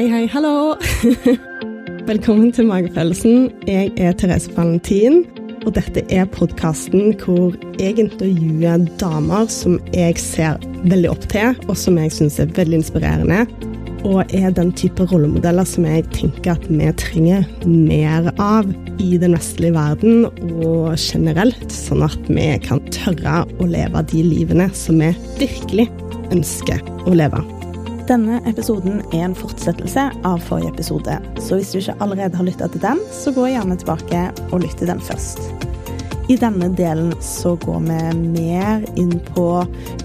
Hei, hei, hallo! Velkommen til Magefølelsen. Jeg er Therese Valentin, og dette er podkasten hvor jeg intervjuer damer som jeg ser veldig opp til, og som jeg syns er veldig inspirerende. Og er den type rollemodeller som jeg tenker at vi trenger mer av i den vestlige verden og generelt, sånn at vi kan tørre å leve de livene som vi virkelig ønsker å leve. Denne episoden er en fortsettelse av forrige episode, så hvis du ikke allerede har lytta til den, så gå gjerne tilbake og lytt til den først. I denne delen så går vi mer inn på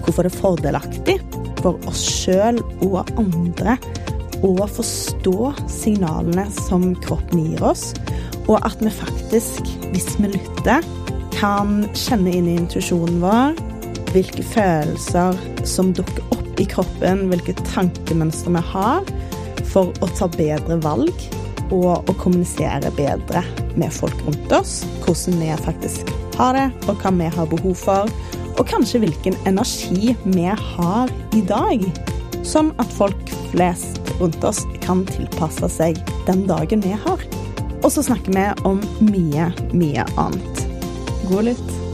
hvorfor det er fordelaktig for oss sjøl og andre å forstå signalene som kroppen gir oss, og at vi faktisk, hvis vi lytter, kan kjenne inn i intuisjonen vår hvilke følelser som dukker opp i kroppen, hvilke tankemønstre vi har, for å ta bedre valg og å kommunisere bedre med folk rundt oss. Hvordan vi faktisk har det, og hva vi har behov for. Og kanskje hvilken energi vi har i dag. Sånn at folk flest rundt oss kan tilpasse seg den dagen vi har. Og så snakker vi om mye, mye annet. God lytt.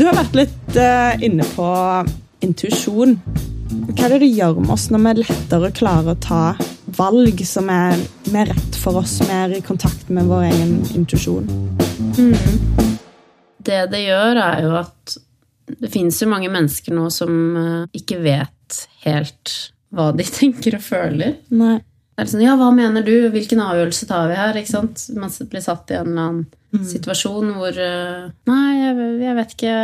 Du har vært litt uh, inne på intuisjon. Hva er det det gjør med oss når vi lettere klarer å ta valg som er, mer rett for oss, mer i kontakt med vår egen intuisjon? Mm. Det det gjør, er jo at det finnes jo mange mennesker nå som uh, ikke vet helt hva de tenker og føler. Nei. Det er sånn, ja, hva mener du? Hvilken avgjørelse tar vi her? ikke sant? Man blir satt i en eller annen mm. situasjon hvor uh, Nei, jeg, jeg, vet ikke.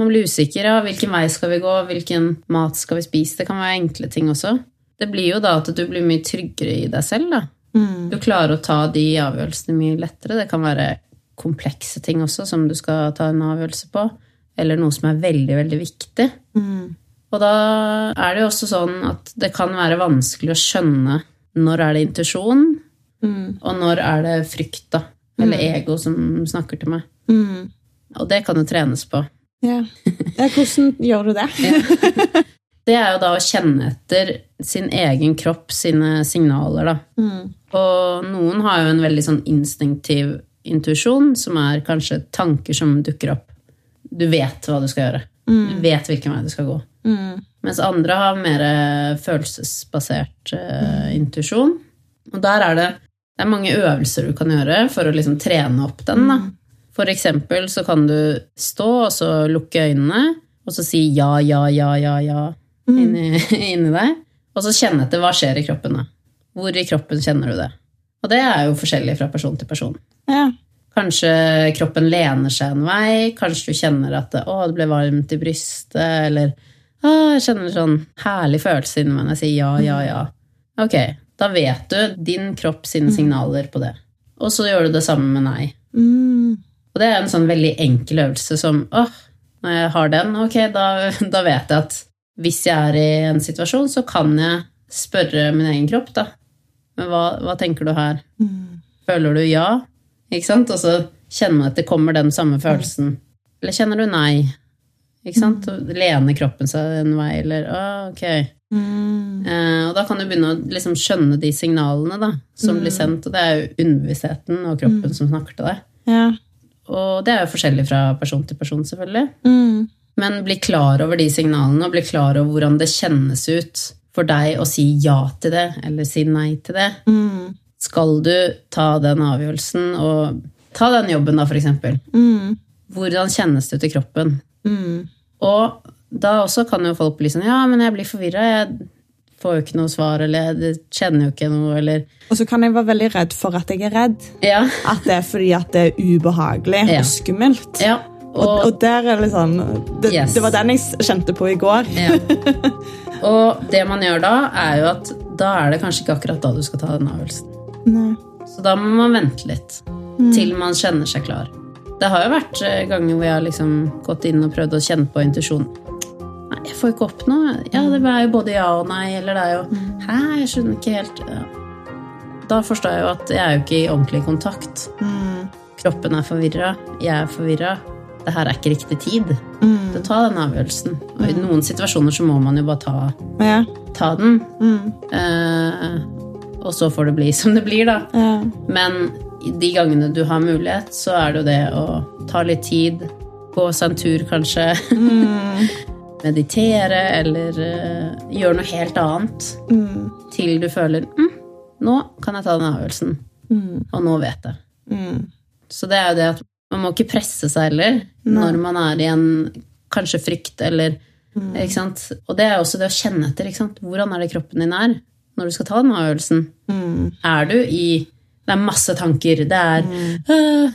Man blir usikker. Ja, hvilken vei skal vi gå? Hvilken mat skal vi spise? Det kan være enkle ting også. Det blir jo da at du blir mye tryggere i deg selv. da. Mm. Du klarer å ta de avgjørelsene mye lettere. Det kan være komplekse ting også som du skal ta en avgjørelse på. Eller noe som er veldig, veldig viktig. Mm. Og da er det jo også sånn at det kan være vanskelig å skjønne når er det intuisjon, mm. og når er det frykt, da. Eller mm. ego som snakker til meg. Mm. Og det kan jo trenes på. Ja. ja hvordan gjør du det? ja. Det er jo da å kjenne etter sin egen kropp, sine signaler, da. Mm. Og noen har jo en veldig sånn instinktiv intuisjon, som er kanskje tanker som dukker opp. Du vet hva du skal gjøre. Mm. Du vet hvilken vei du skal gå. Mm. Mens andre har mer følelsesbasert uh, intuisjon. Og der er det, det er mange øvelser du kan gjøre for å liksom trene opp den. Da. For eksempel så kan du stå og så lukke øynene, og så si ja, ja, ja, ja, ja mm. inni, inni deg. Og så kjenne etter hva skjer i kroppen. da. Hvor i kroppen kjenner du det? Og det er jo forskjellig fra person til person. Ja. Kanskje kroppen lener seg en vei, kanskje du kjenner at det, å, det ble varmt i brystet, eller jeg kjenner sånn herlig følelse inni meg når jeg sier ja, ja, ja. Ok, da vet du din kropp sine mm. signaler på det. Og så gjør du det samme med nei. Mm. Og det er en sånn veldig enkel øvelse som åh, når jeg har den, ok, da, da, vet jeg at hvis jeg er i en situasjon, så kan jeg spørre min egen kropp, da. Men hva, hva tenker du her? Mm. Føler du ja? Ikke sant? Og så kjenner man at det kommer den samme følelsen. Eller kjenner du nei? Ikke sant? Mm. Lener kroppen seg en vei, eller «Åh, ok. Mm. Eh, og da kan du begynne å liksom skjønne de signalene da, som mm. blir sendt. Og det er jo underbevisstheten og kroppen mm. som snakker til deg. Ja. Og det er jo forskjellig fra person til person, selvfølgelig. Mm. Men bli klar over de signalene, og bli klar over hvordan det kjennes ut for deg å si ja til det, eller si nei til det. Mm. Skal du ta den avgjørelsen og ta den jobben, da, for eksempel. Hvordan kjennes det ut i kroppen? Mm. Og da også kan jo folk bli sånn Ja, men jeg blir forvirra. Jeg får jo ikke noe svar, eller jeg kjenner jo ikke noe, eller Og så kan jeg være veldig redd for at jeg er redd. Ja. At det er fordi at det er ubehagelig ja. og skummelt. Ja. Og, og, og, der er det sånn det, yes. det, var den jeg kjente på i går. Ja. Og det man gjør da, er jo at da er det kanskje ikke akkurat da du skal ta den avgjørelsen. Nei. Så da må man vente litt. Mm. Til man kjenner seg klar. Det har jo vært eh, ganger hvor jeg har liksom gått inn og prøvd å kjenne på intuisjonen. Jeg får ikke opp noe. Ja, det er jo både ja og nei, eller det er jo mm. Hæ, jeg skjønner ikke helt ja. Da forstår jeg jo at jeg er jo ikke i ordentlig kontakt. Mm. Kroppen er forvirra, jeg er forvirra. det her er ikke riktig tid Mm. til å ta den avgjørelsen. Og i noen situasjoner så må man jo bare ta, Ja. ta den. Mm. Eh, og så får det bli som det blir, da. Ja. Men de gangene du har mulighet, så er det jo det å ta litt tid, gå seg en tur kanskje, Mm. meditere eller uh, gjøre noe helt annet Mm. til du føler mm, nå kan jeg ta den avgjørelsen, Mm. og nå vet jeg. Mm. Så det er jo det at man må ikke presse seg heller når man er i en kanskje frykt eller ikke sant? Og det er også det å kjenne etter. Ikke sant? Hvordan er det kroppen din er når du skal ta den avgjørelsen? Mm. Er du i Det er masse tanker. Det er øh,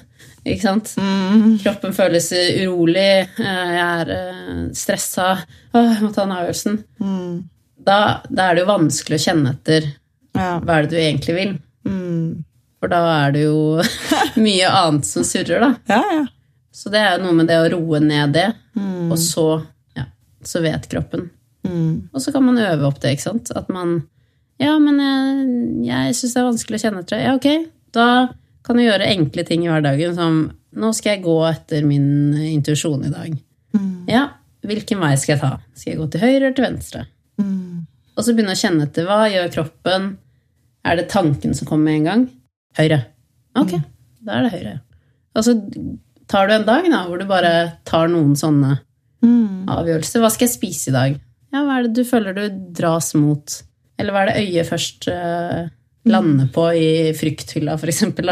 Ikke sant? Mm. Kroppen føles urolig. øh, Jeg er øh, stressa. Åh, jeg må ta den avgjørelsen. Mm. Da, da er det jo vanskelig å kjenne etter Ja. hva er det du egentlig vil. Mm. For da er det jo mye annet som surrer, da. ja, ja. Så det er jo noe med det å roe ned det, Mm. og så, ja, så vet kroppen. Mm. Og så kan man øve opp det, ikke sant? At man Ja, men jeg, jeg syns det er vanskelig å kjenne etter. Ja, ok. Da kan du gjøre enkle ting i hverdagen som Nå skal jeg gå etter min intuisjon i dag. Mm. Ja, hvilken vei skal jeg ta? Skal jeg gå til høyre eller til venstre? Mm. Og så begynne å kjenne etter. Hva gjør kroppen? Er det tanken som kommer med en gang? Høyre. Ok, da er det høyre. Og så tar du en dag da, hvor du bare tar noen sånne Mm. avgjørelser. Hva skal jeg spise i dag? Ja, hva er det du føler du dras mot? Eller hva er det øyet først eh, lander på i frykthylla, for eksempel?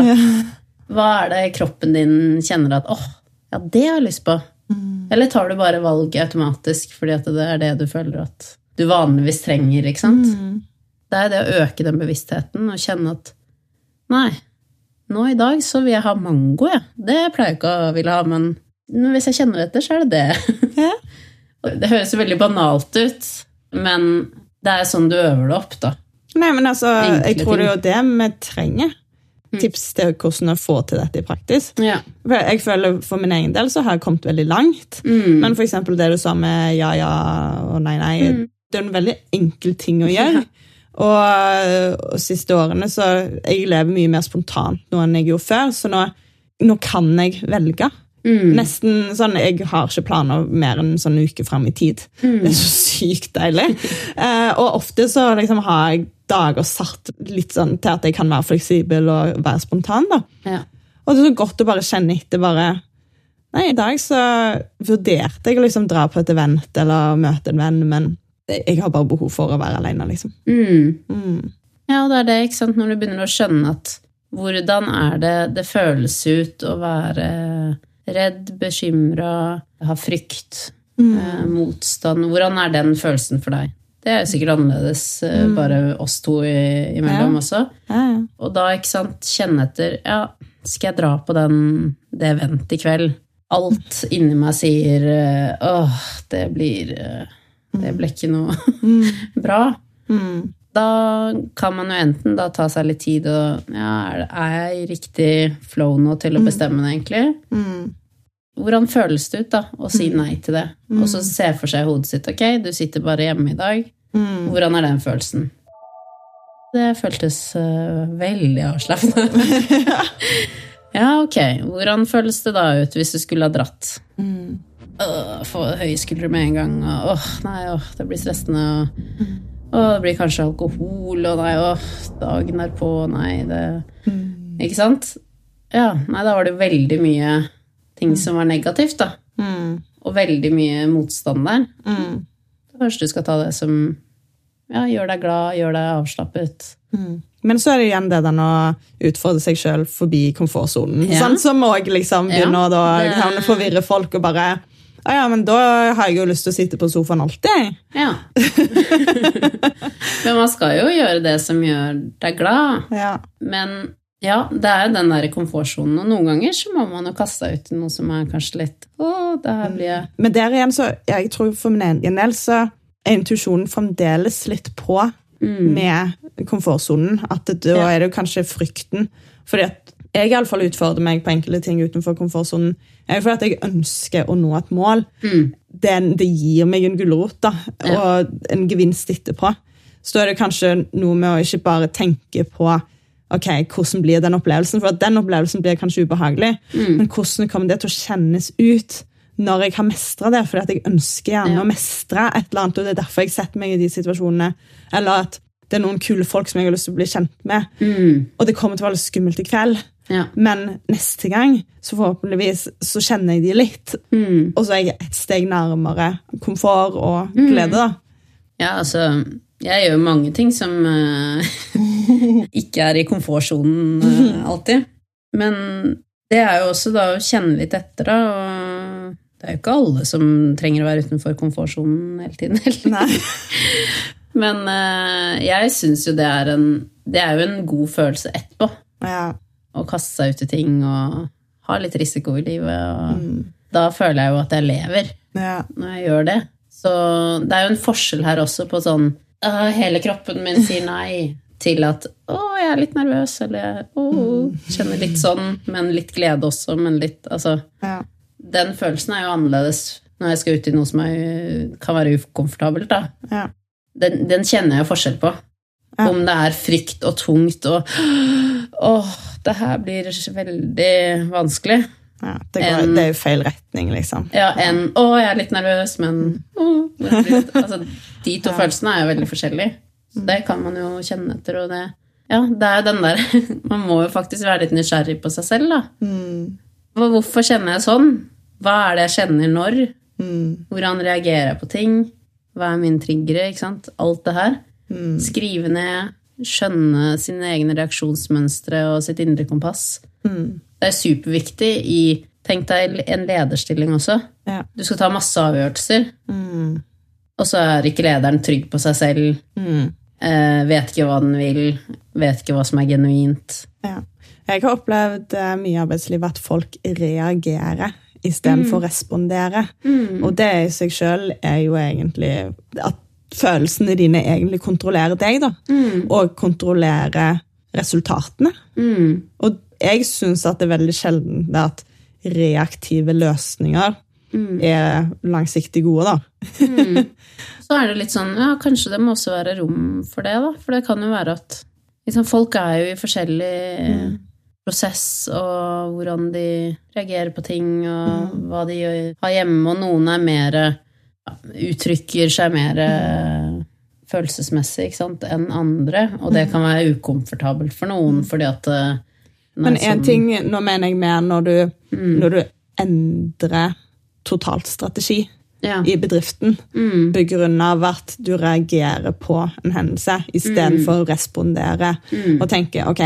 Hva er det kroppen din kjenner at åh, ja, det har jeg lyst på? Mm. Eller tar du bare valg automatisk fordi at det er det du føler at du vanligvis trenger, ikke sant? Mm. Det er det å øke den bevisstheten og kjenne at nei, nå i dag så vil jeg ha mango, jeg. Det pleier jeg ikke å ville ha, men hvis jeg kjenner etter, så er det det. Ja. Det høres jo veldig banalt ut, men det er sånn du øver det opp, da. Nei, men altså, Enkle jeg tror det er jo det vi trenger. Tips til hvordan å få til dette i praksis. Ja. Jeg føler For min egen del så har jeg kommet veldig langt. Mm. Men for eksempel det du sa med ja, ja og nei, nei. Det er en veldig enkel ting å gjøre. Og, og siste årene så Jeg lever mye mer spontant nå enn jeg gjorde før, så nå, nå kan jeg velge. Mm. Nesten sånn, Jeg har ikke planer mer enn en sånn uke fram i tid. Mm. Det er så sykt deilig. Eh, og ofte så liksom har jeg dager satt litt sånn til at jeg kan være fleksibel og være spontan. da. Ja. Og det er så godt å bare kjenne etter bare Nei, i dag så vurderte jeg å liksom dra på et event eller møte en venn, men jeg har bare behov for å være alene, liksom. Mm. Mm. ja, og det er det, ikke sant, når du begynner å skjønne at hvordan er det det føles ut å være redd, bekymra, ha frykt, eh, motstand Hvordan er den følelsen for deg? Det er sikkert annerledes mm. bare oss to imellom Ja. også. Ja, ja. Og da, ikke sant, kjenne etter Ja, skal jeg dra på den, det eventet i kveld? Alt inni meg sier eh, åh, det blir eh, Det ble ikke noe bra. Mm. Da kan man jo enten da ta seg litt tid og Ja, er jeg i riktig flow nå til å bestemme det, egentlig? Mm. Hvordan føles det ut, da, å si nei til det? Og så se for seg hodet sitt Ok, du sitter bare hjemme i dag. Mm. Hvordan er den følelsen? Det føltes uh, veldig avslappende. ja, ok. Hvordan føles det da ut hvis du skulle ha dratt? Mm. Uh, få høye skuldre med en gang. Åh, åh, nei, åh, det blir stressende. Og, åh, det blir kanskje alkohol, og nei, åh, dagen er på, nei, det Ikke sant? Ja, nei, da var det veldig mye ting som var negativt, da. Mm. Og veldig mye motstand der. Mm. Kanskje du skal ta det som ja, gjør deg glad, gjør deg avslappet. Mm. Men så er det igjen det den å utfordre seg sjøl forbi komfortsonen. Ja. Sånn Som òg liksom Ja, begynner å da det- forvirre folk og bare «Å ja, men da har jeg jo lyst til å sitte på sofaen alltid. Ja. Men man skal jo gjøre det som gjør deg glad. Ja. Men ja, det er jo den der komfortsonen. Og noen ganger så må man jo kaste seg ut i noe som er kanskje litt Å, det her blir jeg Men der igjen så, jeg tror for min egen del så er intuisjonen fremdeles litt på med komfortsonen. At det, da Ja. er det jo kanskje frykten. Fordi at jeg iallfall utfordrer meg på enkelte ting utenfor komfortsonen. er Fordi at jeg ønsker å nå et mål. Det, det gir meg en gulrot da, Ja. og en gevinst etterpå. Så da er det kanskje noe med å ikke bare tenke på ok, hvordan blir den opplevelsen? For at den opplevelsen blir kanskje ubehagelig, Mm. men hvordan kommer det til å kjennes ut når jeg har mestra det? Fordi at jeg ønsker gjerne Ja. å mestre et eller annet, og det er derfor jeg setter meg i de situasjonene. Eller at det er noen kule folk som jeg har lyst til å bli kjent med, Mm. og det kommer til å være litt skummelt i kveld. Ja. Men neste gang så forhåpentligvis så kjenner jeg de litt, Mm. og så er jeg et steg nærmere komfort og glede. da. ja, altså Jeg gjør mange ting som eh, ikke er i komfortsonen eh, alltid. Men det er jo også da å kjenne litt etter, da. Og det er jo ikke alle som trenger å være utenfor komfortsonen hele tiden heller. Men eh, jeg syns jo det er en Det er jo en god følelse etterpå. Ja. Å kaste seg ut i ting og ha litt risiko i livet. Og Da føler jeg jo at jeg lever Ja. når jeg gjør det. Så det er jo en forskjell her også på sånn «Åh, Hele kroppen min sier nei. Til at 'å, jeg er litt nervøs', eller 'å, kjenner litt sånn', men litt glede også, men litt Altså, Ja. den følelsen er jo annerledes når jeg skal ut i noe som er, kan være ukomfortabelt, da. Ja. Den, den kjenner jeg forskjell på. Ja. Om det er frykt og tungt og Åh, det her blir veldig vanskelig. Ja, det, går, En- det er jo feil retning, liksom. Ja, enn 'å, jeg er litt nervøs', men åh, litt, altså, De to Ja. følelsene er jo veldig forskjellige. Så det kan man jo kjenne etter, og det Ja, det er jo den der Man må jo faktisk være litt nysgjerrig på seg selv, da. Mm. Hvorfor kjenner jeg sånn? Hva er det jeg kjenner når? Mm. Hvordan reagerer jeg på ting? Hva er mine triggere? ikke sant? Alt det her. Mm. Skrive ned, skjønne sine egne reaksjonsmønstre og sitt indre kompass. Mm. Det er superviktig i Tenk deg en lederstilling også. Ja. Du skal ta masse avgjørelser, Mm. og så er ikke lederen trygg på seg selv, Mm. eh, vet ikke hva den vil, vet ikke hva som er genuint. Ja. Jeg har opplevd eh, mye i arbeidslivet at folk reagerer istedenfor å respondere. Og det i seg sjøl er jo egentlig at følelsene dine egentlig kontrollerer deg, da. Og kontrollerer resultatene. Mm. Og jeg syns at det er veldig sjelden det at reaktive løsninger er langsiktig gode, da. Så er det litt sånn Ja, kanskje det må også være rom for det, da. For det kan jo være at liksom, folk er jo i forskjellig prosess, og hvordan de reagerer på ting, og hva de gjør, har hjemme, og noen er mer Uttrykker seg mer eh, følelsesmessig enn andre, og det kan være ukomfortabelt for noen fordi at eh, Men én en ting, nå mener jeg mer når du, når du endrer totalt strategi ja. i bedriften Mm. på grunn av at du reagerer på en hendelse istedenfor å respondere Mm. og tenke ok,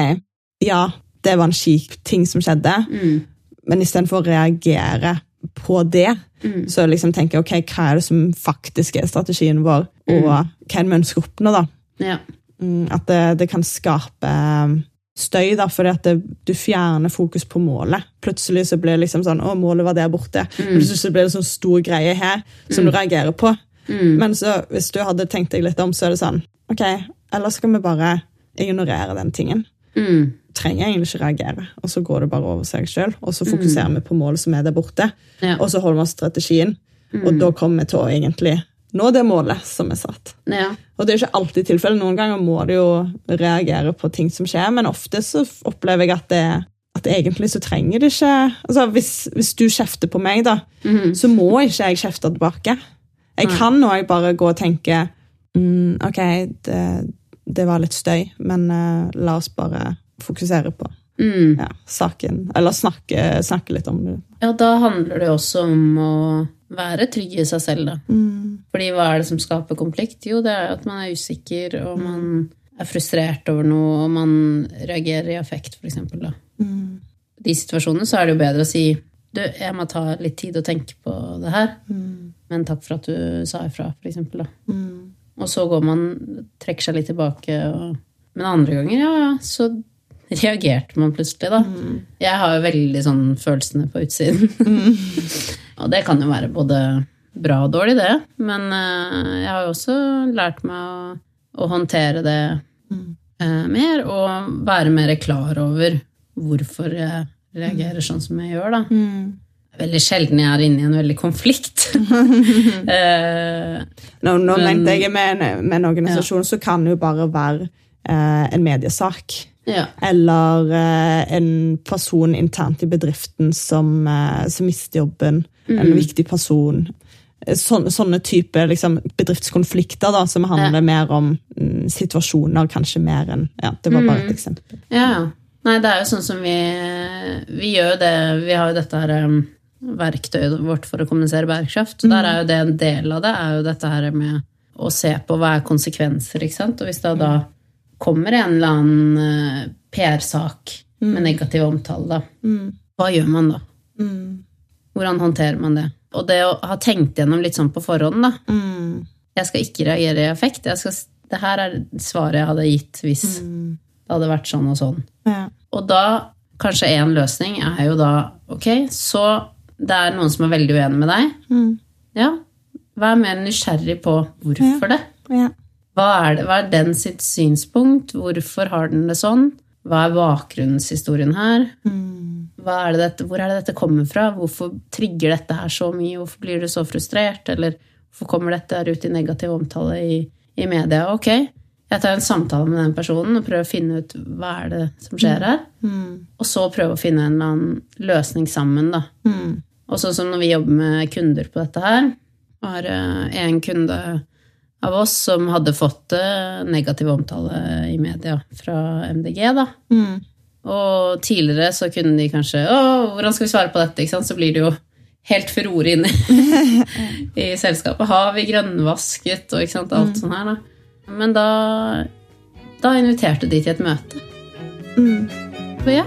ja, det var en kjip ting som skjedde, Mm. men istedenfor å reagere på det, Mm. så liksom tenke ok, hva er det som faktisk er strategien vår, og hva er det vi ønsker å oppnå, da? ja. Mm, At det, det kan skape um, støy, da, fordi at det, du fjerner fokus på målet. Plutselig så blir det liksom sånn Å, målet var der borte. Plutselig så blir det sånn stor greie her som du reagerer på. Mm. Men så, hvis du hadde tenkt deg litt om, så er det sånn Ok, ellers skal vi bare ignorere den tingen. Mm. Trenger egentlig ikke reagere. Og så går det bare over seg sjøl. Og så fokuserer vi på målet som er der borte, Ja. og så holder vi oss strategien. strategien. Og da kommer vi til å egentlig nå det målet som er satt. ja. Og det er ikke alltid tilfellet. Noen ganger må du jo reagere på ting som skjer, men ofte så opplever jeg at det at egentlig så trenger det ikke altså Hvis, hvis du kjefter på meg, da, så må ikke jeg kjefte tilbake. Jeg kan òg bare gå og tenke mm, Ok, det, det var litt støy, men uh, la oss bare fokusere på Mm. ja, saken. Eller snakke, snakke litt om det. Ja, da handler det også om å være trygg i seg selv, da. Mm. Fordi hva er det som skaper konflikt? Jo, det er at man er usikker, og man er frustrert over noe, og man reagerer i affekt, for eksempel, da. Mm. I de situasjonene så er det jo bedre å si du, jeg må ta litt tid og tenke på det her, Mm. men takk for at du sa ifra, for eksempel, da. Og så går man, trekker seg litt tilbake, og... men andre ganger, ja, ja, så reagerte man plutselig, da. Jeg har jo veldig sånn følelsene på utsiden. og det kan jo være både bra og dårlig, det. Men uh, jeg har jo også lært meg å, å håndtere det uh, mer, og være mer klar over hvorfor jeg reagerer sånn som jeg gjør, da. Veldig sjelden jeg er inne i en veldig konflikt. Eh, Nå, nå Men- mente jeg med en, med en organisasjon så kan det jo bare være en mediesak. Ja. Eller eh, en person internt i bedriften som, eh, som mister jobben. En viktig person. Eh, Sånne, sånne type liksom, bedriftskonflikter da, som handler mer om mm, situasjoner, kanskje mer enn ja, Det var bare et eksempel. Ja, ja. Nei, det er jo sånn som vi Vi gjør jo det Vi har jo dette her um, verktøyet vårt for å kommunisere bærekraft. Der er jo det en del av det er jo dette her med å se på hva er konsekvenser, ikke sant. Og hvis det da kommer en eller annen eh, PR-sak med negativ omtale, da, hva gjør man da? Hvordan håndterer man det? Og det å ha tenkt gjennom litt sånn på forhånd, da. Jeg skal ikke reagere i affekt. Skal, det her er svaret jeg hadde gitt hvis det hadde vært sånn og sånn. Ja. Og da, kanskje en løsning er jo da Ok, så det er noen som er veldig uenig med deg. Ja, vær mer nysgjerrig på hvorfor det. Ja. Hva er, det, hva er den sitt synspunkt? Hvorfor har den det sånn? Hva er bakgrunnshistorien her? Hva er det dette, hvor er det dette kommer fra? Hvorfor trigger dette her så mye? Hvorfor blir du så frustrert? Eller hvorfor kommer dette her ut i negativ omtale i, i media? Ok, jeg tar en samtale med den personen og prøver å finne ut hva er det som skjer her. Og så prøve å finne en eller annen løsning sammen, da. Og sånn som når vi jobber med kunder på dette her, har eh, en kunde av oss som hadde fått eh, negativ omtale i media fra MDG, da. Og tidligere så kunne de kanskje Å, hvordan skal vi svare på dette? Ikke sant? Så blir det jo helt furore inne i selskapet. Har vi grønnvasket og ikke sant, alt sånn her, da. Men da, da inviterte de til et møte. Og ja,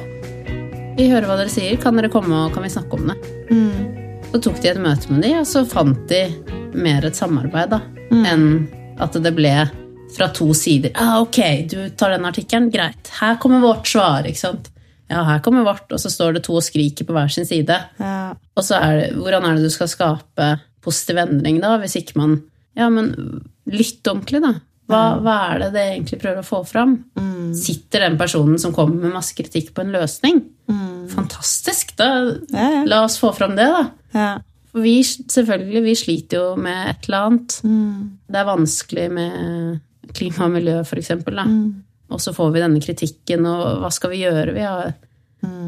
vi hører hva dere sier. Kan dere komme og kan vi snakke om det? Så tok de et møte med de, og så fant de mer et samarbeid da, enn at det ble fra to sider. Ah, ok, du tar den artikkelen, greit. Her kommer vårt svar, ikke sant? Ja, her kommer vårt, og så står det to og skriker på hver sin side. Ja. Og så er det, hvordan er det du skal skape positiv endring da, hvis ikke man Ja, men lytt ordentlig, da. Hva, hva er det det egentlig prøver å få fram? Sitter den personen som kommer med masse kritikk på en løsning? Fantastisk! Da, Ja, ja. la oss få fram det, da. Ja. Vi, selvfølgelig, vi sliter jo med et eller annet. Det er vanskelig med klima og miljø, for eksempel. Da. Og så får vi denne kritikken, og hva skal vi gjøre? Vi har,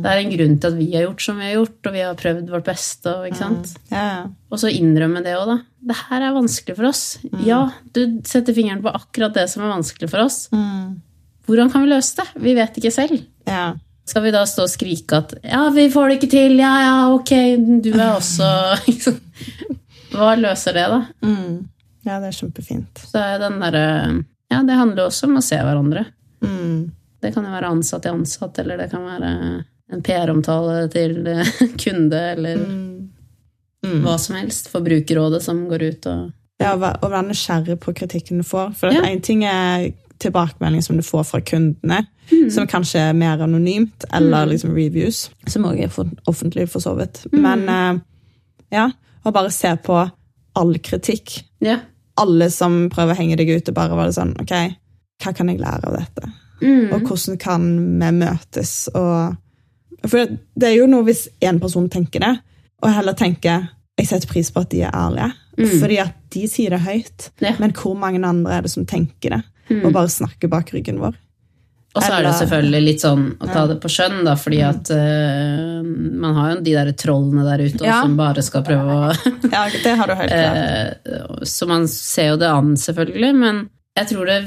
Det er en grunn til at vi har gjort som vi har gjort, og vi har prøvd vårt beste. Og, ikke sant? Ja. og så innrømme det òg, da. Det her er vanskelig for oss. Ja, du setter fingeren på akkurat det som er vanskelig for oss. Hvordan kan vi løse det? Vi vet ikke selv. Ja. Skal vi da stå og skrike at 'ja, vi får det ikke til', ja, ja, ok, du er også. Hva løser det, da? Mm. ja, det er kjempefint. Så er den derre Ja, det handler også om å se hverandre. Mm. Det kan jo være ansatt til ansatt, eller det kan være en PR-omtale til kunde, eller Mm. hva som helst. Forbrukerrådet som går ut og Ja, og være- nysgjerrig på kritikken du får. For Ja. en ting er tilbakemelding som du får fra kundene, Mm. som kanskje er mer anonymt, eller liksom reviews, som også er offentlig for så vidt. Mm. Men eh, ja, å bare se på all kritikk. Ja. Alle som prøver å henge deg ut, og bare være sånn, ok, hva kan jeg lære av dette? Mm. Og hvordan kan vi møtes? Og, for det er jo noe hvis én person tenker det, og heller tenker jeg setter pris på at de er ærlige, fordi at de sier det høyt. Ja. Men hvor mange andre er det som tenker det, og bare snakker bak ryggen vår? Og så er det selvfølgelig litt sånn å ta det på skjønn, da, fordi at uh, man har jo de der trollene der ute Ja. som bare skal prøve å Ja, det har du helt klart. Uh, Så man ser jo det an, selvfølgelig, men jeg tror det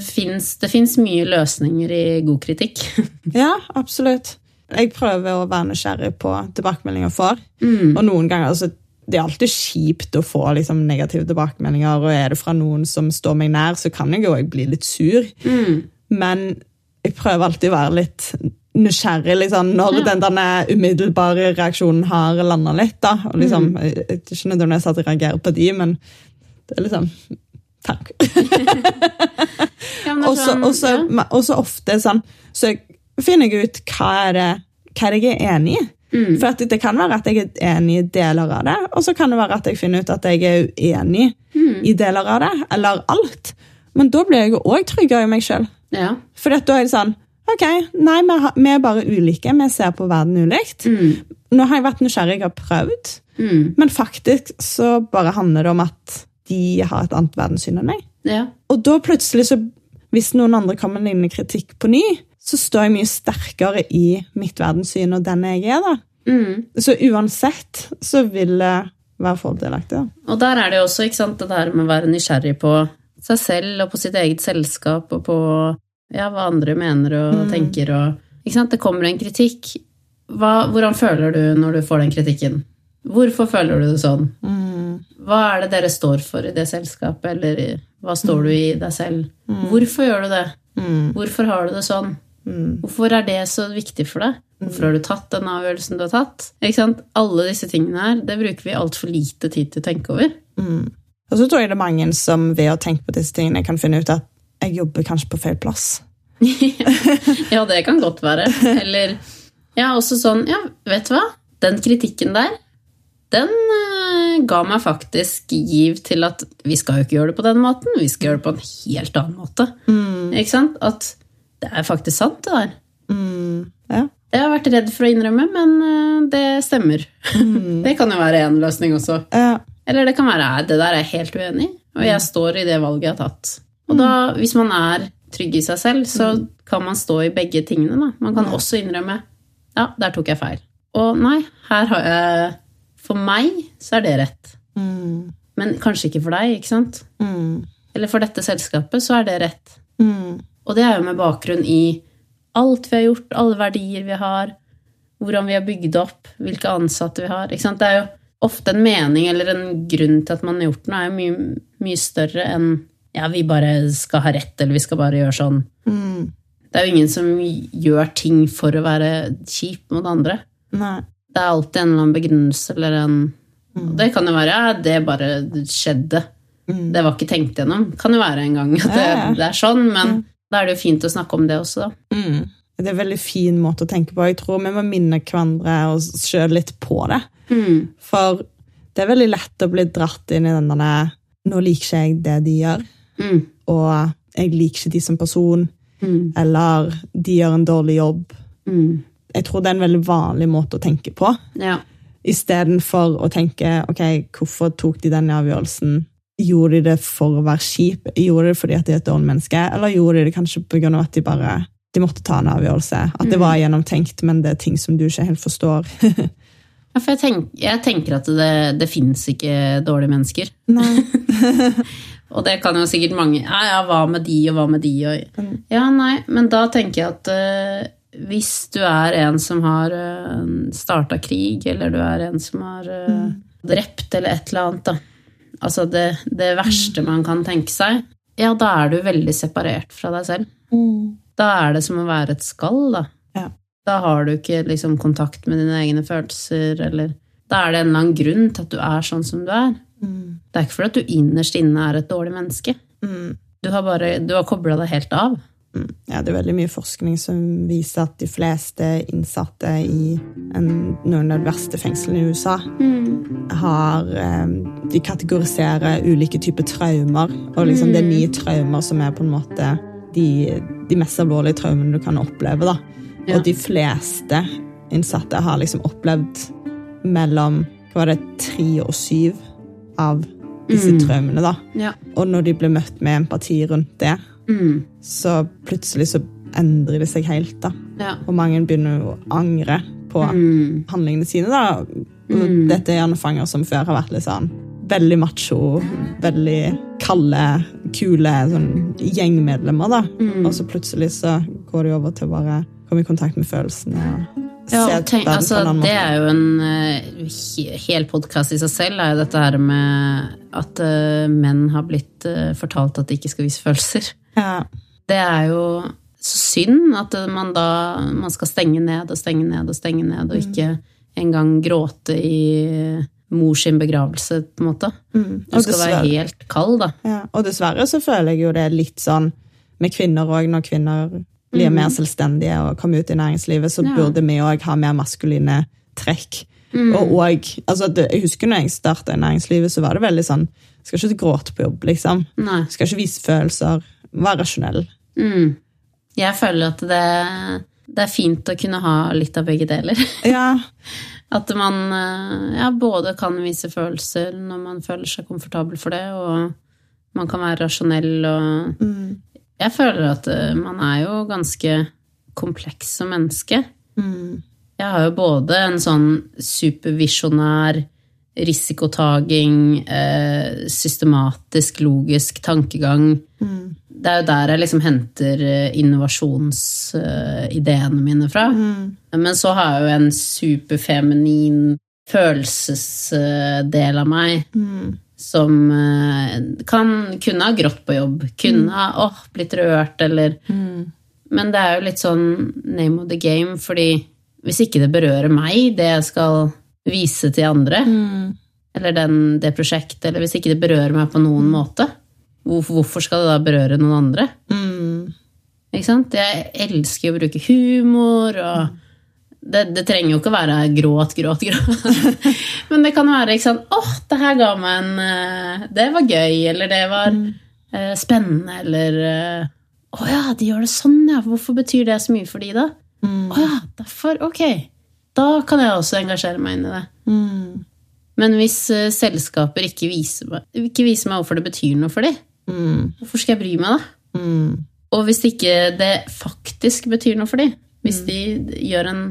fins mye løsninger i god kritikk. Ja, absolutt. Jeg prøver å være nysgjerrig på tilbakemeldinger jeg får. Mm. Og noen ganger, altså, Det er alltid kjipt å få liksom, negative tilbakemeldinger, og er det fra noen som står meg nær, så kan jeg jo bli litt sur. Mm. Men jeg prøver alltid å være litt nysgjerrig liksom, når den denne umiddelbare reaksjonen har landa litt. da. Og liksom, Mm. jeg, jeg, ikke nødvendigvis at jeg reagerer på de, men det er liksom Takk. Ja, Og så- og ja. ofte sånn, så finner jeg ut hva er det hva er jeg er enig i. Mm. For det kan være at jeg er enig i deler av det, og så kan det være at jeg finner ut at jeg er uenig Mm. i deler av det, eller alt. Men da blir jeg jo òg tryggere i meg sjøl. ja. For da er det sånn Ok, nei, vi, er bare ulike. Vi ser på verden ulikt. Nå har jeg vært nysgjerrig, har prøvd. Mm. Men faktisk så bare handler det om at de har et annet verdenssyn enn meg. ja. Og da plutselig så, hvis noen andre kommer med lignende kritikk på ny, så står jeg mye sterkere i mitt verdenssyn og den jeg er. da. Mm. Så uansett så vil det være fordelaktig. da. Og der er det jo også ikke sant, det der med å være nysgjerrig på seg selv og på sitt eget selskap og på ja, hva andre mener og tenker og ikke sant? Det kommer en kritikk. Hva, hvordan føler du når du får den kritikken? Hvorfor føler du det sånn? Hva er det dere står for i det selskapet, eller hva står du i deg selv? Hvorfor gjør du det? Hvorfor har du det sånn? Hvorfor er det så viktig for deg? Hvorfor har du tatt den avgjørelsen du har tatt? Alle disse tingene her, det bruker vi altfor lite tid til å tenke over. Og så tror jeg det er mange som ved å tenke på disse tingene kan finne ut at jeg jobber kanskje på feil plass. Ja, det kan godt være. Eller ja, også sånn Ja, vet du hva? Den kritikken der, den eh, ga meg faktisk giv til at vi skal jo ikke gjøre det på den måten, vi skal gjøre det på en helt annen måte. Ikke sant? At det er faktisk sant, det der. Ja. Jeg har vært redd for å innrømme, men eh, det stemmer. det kan jo være en løsning også. Ja. Eller det kan være at det der er jeg helt uenig i, og jeg står i det valget jeg har tatt. Og da, hvis man er trygg i seg selv, så kan man stå i begge tingene. Da. Man kan også innrømme ja, der tok jeg feil. Og nei, her har jeg For meg så er det rett. Mm. Men kanskje ikke for deg, ikke sant? Mm. Eller for dette selskapet så er det rett. Mm. Og det er jo med bakgrunn i alt vi har gjort, alle verdier vi har, hvordan vi har bygd opp, hvilke ansatte vi har. Ikke sant? Det er jo ofte en mening eller en grunn til at man har gjort noe, er jo mye, mye større enn ja, vi bare skal ha rett, eller vi skal bare gjøre sånn. Mm. Det er jo ingen som gjør ting for å være kjip mot andre. Nei. Det er alltid en eller annen begrunnelse eller en mm. Det kan jo være ja, det bare skjedde. Det var ikke tenkt gjennom. Kan jo være en gang at det, det er sånn, men da er det jo fint å snakke om det også, da. Mm. Det er en veldig fin måte å tenke på. Jeg tror vi må minne hverandre og oss sjøl litt på det. Mm. For det er veldig lett å bli dratt inn i den der Nå liker ikke jeg det de gjør, Mm. og jeg liker ikke de som person, Mm. eller de gjør en dårlig jobb. Mm. Jeg tror det er en veldig vanlig måte å tenke på. Ja. Istedenfor å tenke ok, hvorfor tok de den avgjørelsen? Gjorde de det for å være kjip? Gjorde de det fordi at de er et dårlig menneske? Eller gjorde de det kanskje pga. at de bare de måtte ta en avgjørelse? At det var gjennomtenkt, men det er ting som du ikke helt forstår? Ja, for jeg, tenk, jeg tenker at det, det fins ikke dårlige mennesker. Nei. Og det kan jo sikkert mange Ja, ja, hva med de, og hva med de, og Ja, nei, men da tenker jeg at eh, hvis du er en som har uh, starta krig, eller du er en som har eh, drept eller et eller annet, da. Altså det, det verste man kan tenke seg. Ja, da er du veldig separert fra deg selv. Da er det som å være et skall, da. Ja. Da har du ikke liksom kontakt med dine egne følelser, eller Da er det en eller annen grunn til at du er sånn som du er. Det er ikke fordi at du innerst inne er et dårlig menneske. Du har bare Du har kobla deg helt av. Ja, det er veldig mye forskning som viser at de fleste innsatte i en, noen av de verste fengslene i USA har eh, De kategoriserer ulike typer traumer, og liksom det er ni traumer som er på en måte de, de mest alvorlige traumene du kan oppleve. da. Ja. Og de fleste innsatte har liksom opplevd mellom hva var det, tre og syv av disse traumene. da. Ja. Og når de blir møtt med empati rundt det, Mm. så plutselig så endrer det seg helt. da. Ja. Og mange begynner å angre på Mm. handlingene sine. da. Og Dette er gjerne fanger som før har vært litt sånn veldig macho, veldig kalde, kule sånn gjengmedlemmer. da. Mm. Og så plutselig så går de over til å bare komme i kontakt med følelsene. og Ja, tenk, altså, det er jo en uh, hel podkast i seg selv, er jo dette her med at uh, menn har blitt uh, fortalt at de ikke skal vise følelser. Ja. Det er jo så synd at man da man skal stenge ned og stenge ned og stenge ned, og ikke engang gråte i mor sin begravelse, på en måte. Mm. Du skal være helt kald, da. Ja, og dessverre så føler jeg jo det er litt sånn med kvinner òg, når kvinner blir mer selvstendige og kommer ut i næringslivet, så Mm. Burde vi òg ha mer maskuline trekk. Mm. Og, og altså, det, Jeg husker når jeg starta i næringslivet, så var det veldig sånn Skal ikke gråte på jobb, liksom. Nei. Skal ikke vise følelser. Vær rasjonell. Mm. Jeg føler at det, det er fint å kunne ha litt av begge deler. Ja, At man eh, ja, både kan vise følelser når man føler seg komfortabel for det, og man kan være rasjonell og Jeg føler at eh, man er jo ganske kompleks som menneske. Mm. Jeg har jo både en sånn supervisjonær risikotaging, eh, systematisk, logisk tankegang. Mm. Det er jo der jeg liksom henter eh, innovasjonsideene mine fra. Mm. Men så har jeg jo en superfeminin følelsesdel av meg Mm. Som eh, kan kunne ha grått på jobb, kunne ha oh, blitt rørt, eller Mm. Men det er jo litt sånn name of the game, fordi hvis ikke det berører meg, det jeg skal vise til andre, Mm. eller den, det prosjektet, eller hvis ikke det berører meg på noen måte, hvorfor, hvorfor skal det da berøre noen andre? Mm. Ikke sant? Jeg elsker å bruke humor, og det, det trenger jo ikke å være gråt, gråt, gråt. Men det kan være ikke sant, åh, det her ga meg en eh, Det var gøy, eller det var eh, spennende, eller eh, Å ja, de gjør det sånn, ja. Hvorfor betyr det så mye for de, da? Mm. Å ja, derfor. Ok. Da kan jeg også engasjere meg inn i det. Mm. Men hvis uh, selskaper ikke viser, meg, ikke viser meg hvorfor det betyr noe for dem, Mm. hvorfor skal jeg bry meg da? Mm. Og hvis ikke det faktisk betyr noe for dem, hvis de gjør en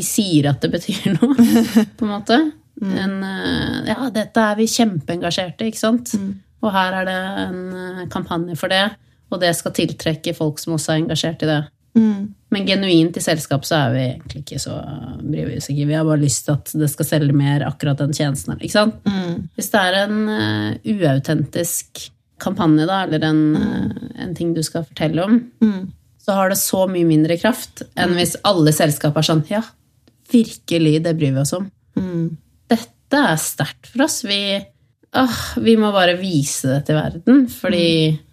De sier at det betyr noe, på en måte en, eh, Ja, dette er vi kjempeengasjerte ikke sant? Og her er det en eh, kampanje for det, og det skal tiltrekke folk som også er engasjert i det. Mm. Men genuint i selskap så er vi egentlig ikke så bryr vi oss ikke. Vi har bare lyst til at det skal selge mer akkurat den tjenesten. Ikke sant? Mm. Hvis det er en uh, uautentisk kampanje, da, eller en, eh, en ting du skal fortelle om, Mm. så har det så mye mindre kraft enn hvis alle selskap er sånn Ja, virkelig, det bryr vi oss om. Mm. Dette er sterkt for oss. Vi, åh, vi må bare vise det til verden, fordi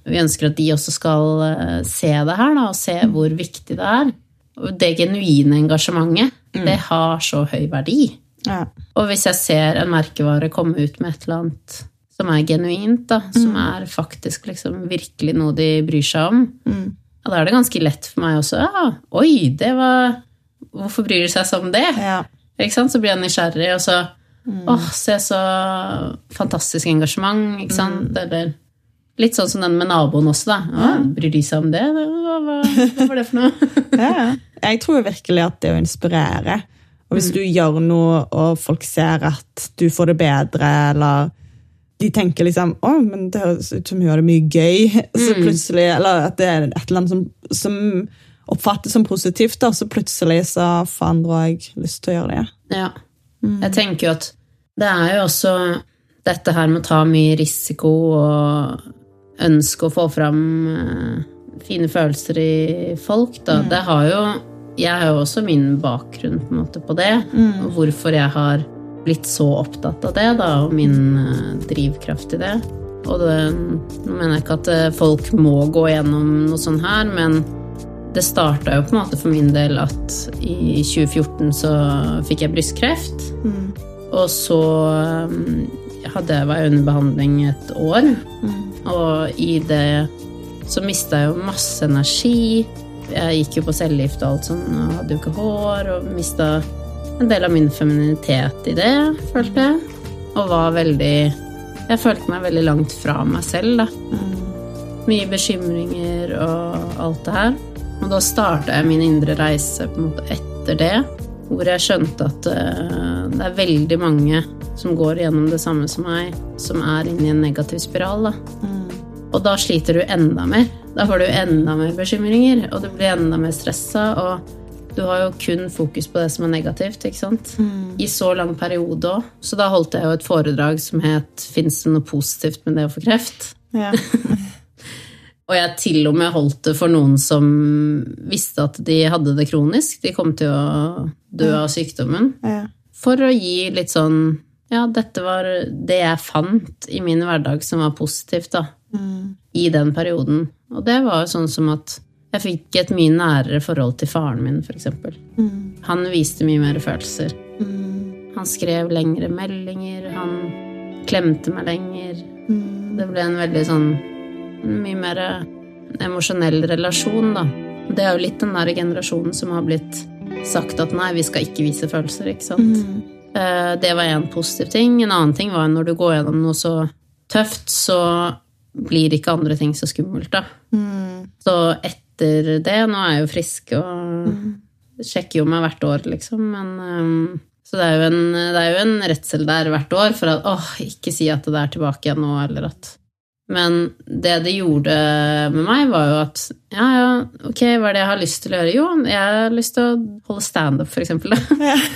vi ønsker at de også skal eh, se det her, da, og se hvor viktig det er. Det genuine engasjementet, det har så høy verdi. Ja. Og hvis jeg ser en merkevare komme ut med et eller annet som er genuint, da, som er faktisk liksom virkelig noe de bryr seg om, Mm. da er det ganske lett for meg også. Ja, oi, det var Hvorfor bryr de seg sånn om det? Ja. Ikke sant? Så blir jeg nysgjerrig, og så Åh, se så fantastisk engasjement, ikke sant? Eller litt sånn som den med naboen også, da. Å, bryr de seg om det? Hva, hva, hva var det for noe? Ja. Jeg tror virkelig at det å inspirere Og hvis du gjør noe, og folk ser at du får det bedre, eller de tenker liksom å, men det høres ut som hun gjør det mye gøy, så plutselig, eller at det er et eller annet som, som oppfattes som positivt, da, så plutselig så får andre òg lyst til å gjøre det. Ja. Jeg tenker jo at det er jo også dette her med å ta mye risiko og ønske å få fram eh, fine følelser i folk, da. Det har jo Jeg har jo også min bakgrunn på en måte på det. Og hvorfor jeg har blitt så opptatt av det, da, og min eh, drivkraft i det. Og det, nå mener jeg ikke at eh, folk må gå gjennom noe sånt her, men det starta jo på en måte for min del at i 2014 så fikk jeg brystkreft. Og så um, hadde jeg vært under behandling et år. Og i det så mista jeg jo masse energi. Jeg gikk jo på cellegift og alt sånn, og hadde jo ikke hår, og mista en del av min femininitet i det, følte jeg. Og var veldig Jeg følte meg veldig langt fra meg selv, da. Mye bekymringer og alt det her. Og da starta jeg min indre reise på en måte etter det, hvor jeg skjønte at eh, det er veldig mange som går gjennom det samme som meg, som er inne i en negativ spiral. Da. Og da sliter du enda mer. Da får du enda mer bekymringer, og du blir enda mer stressa. Og du har jo kun fokus på det som er negativt, ikke sant? I så lang periode òg. Så da holdt jeg jo et foredrag som het 'Fins det noe positivt med det å få kreft?' Ja. Og jeg til og med holdt det for noen som visste at de hadde det kronisk. De kom til å dø av sykdommen. Ja. For å gi litt sånn Ja, dette var det jeg fant i min hverdag som var positivt, da. I den perioden. Og det var jo sånn som at jeg fikk et mye nærere forhold til faren min, f.eks. Han viste mye mer følelser. Han skrev lengre meldinger, han klemte meg lenger. Det ble en veldig sånn mye mer emosjonell relasjon, da. Det er jo litt den der generasjonen som har blitt sagt at nei, vi skal ikke vise følelser, ikke sant. Mm. Det var en positiv ting. En annen ting var når du går gjennom noe så tøft, så blir ikke andre ting så skummelt, da. Mm. Så etter det Nå er jeg jo frisk og sjekker jo meg hvert år, liksom, men um, Så det er, jo en, det er jo en redsel der hvert år for at åh, ikke si at det er tilbake igjen nå, eller at Men det det gjorde med meg, var jo at ja, ja, ok, hva er det jeg har lyst til å gjøre? Jo, jeg har lyst til å holde standup, for eksempel. Ja.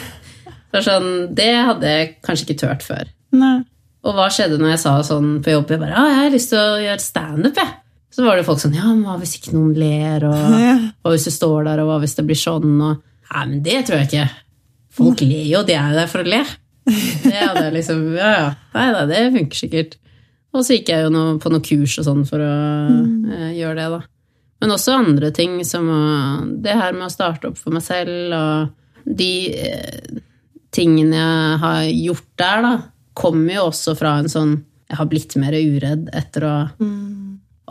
Det, sånn, det hadde jeg kanskje ikke turt før. Nei. Og hva skjedde når jeg sa sånn på jobb? Jeg bare, ja, jeg har lyst til å gjøre standup, jeg. Så var det folk sånn, ja, men hva hvis ikke noen ler, og hva hvis du står der, og hva hvis det blir sånn, og Nei, men det tror jeg ikke. Folk ler jo, de er jo der for å le. Det hadde jeg liksom, ja, ja. Nei da, det funker sikkert. Og så gikk jeg jo noe, på noen kurs og sånn for å eh, gjøre det, da. Men også andre ting, som å, det her med å starte opp for meg selv, og de eh, tingene jeg har gjort der, da, kommer jo også fra en sånn Jeg har blitt mer uredd etter å ha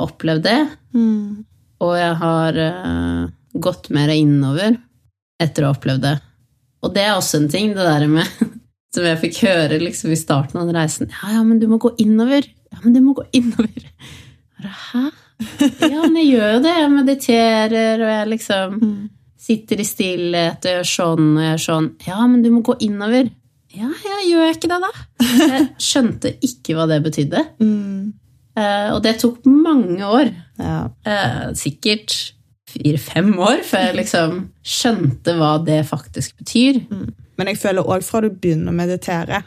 opplevd det. Mm. Og jeg har eh, gått mer innover etter å ha opplevd det. Og det er også en ting, det der med Som jeg fikk høre liksom i starten av den reisen. Ja, ja, men du må gå innover. Ja, men du må gå innover. Hæ? Ja, men jeg gjør jo det. Jeg mediterer, og jeg liksom sitter i stillhet og gjør sånn og gjør sånn. Ja, men du må gå innover. Ja, ja, gjør jeg ikke det, da? Jeg skjønte ikke hva det betydde. Mm. Eh, og det tok mange år. Ja. Eh, sikkert fire-fem år før jeg liksom skjønte hva det faktisk betyr. Men jeg føler òg fra du begynner å meditere,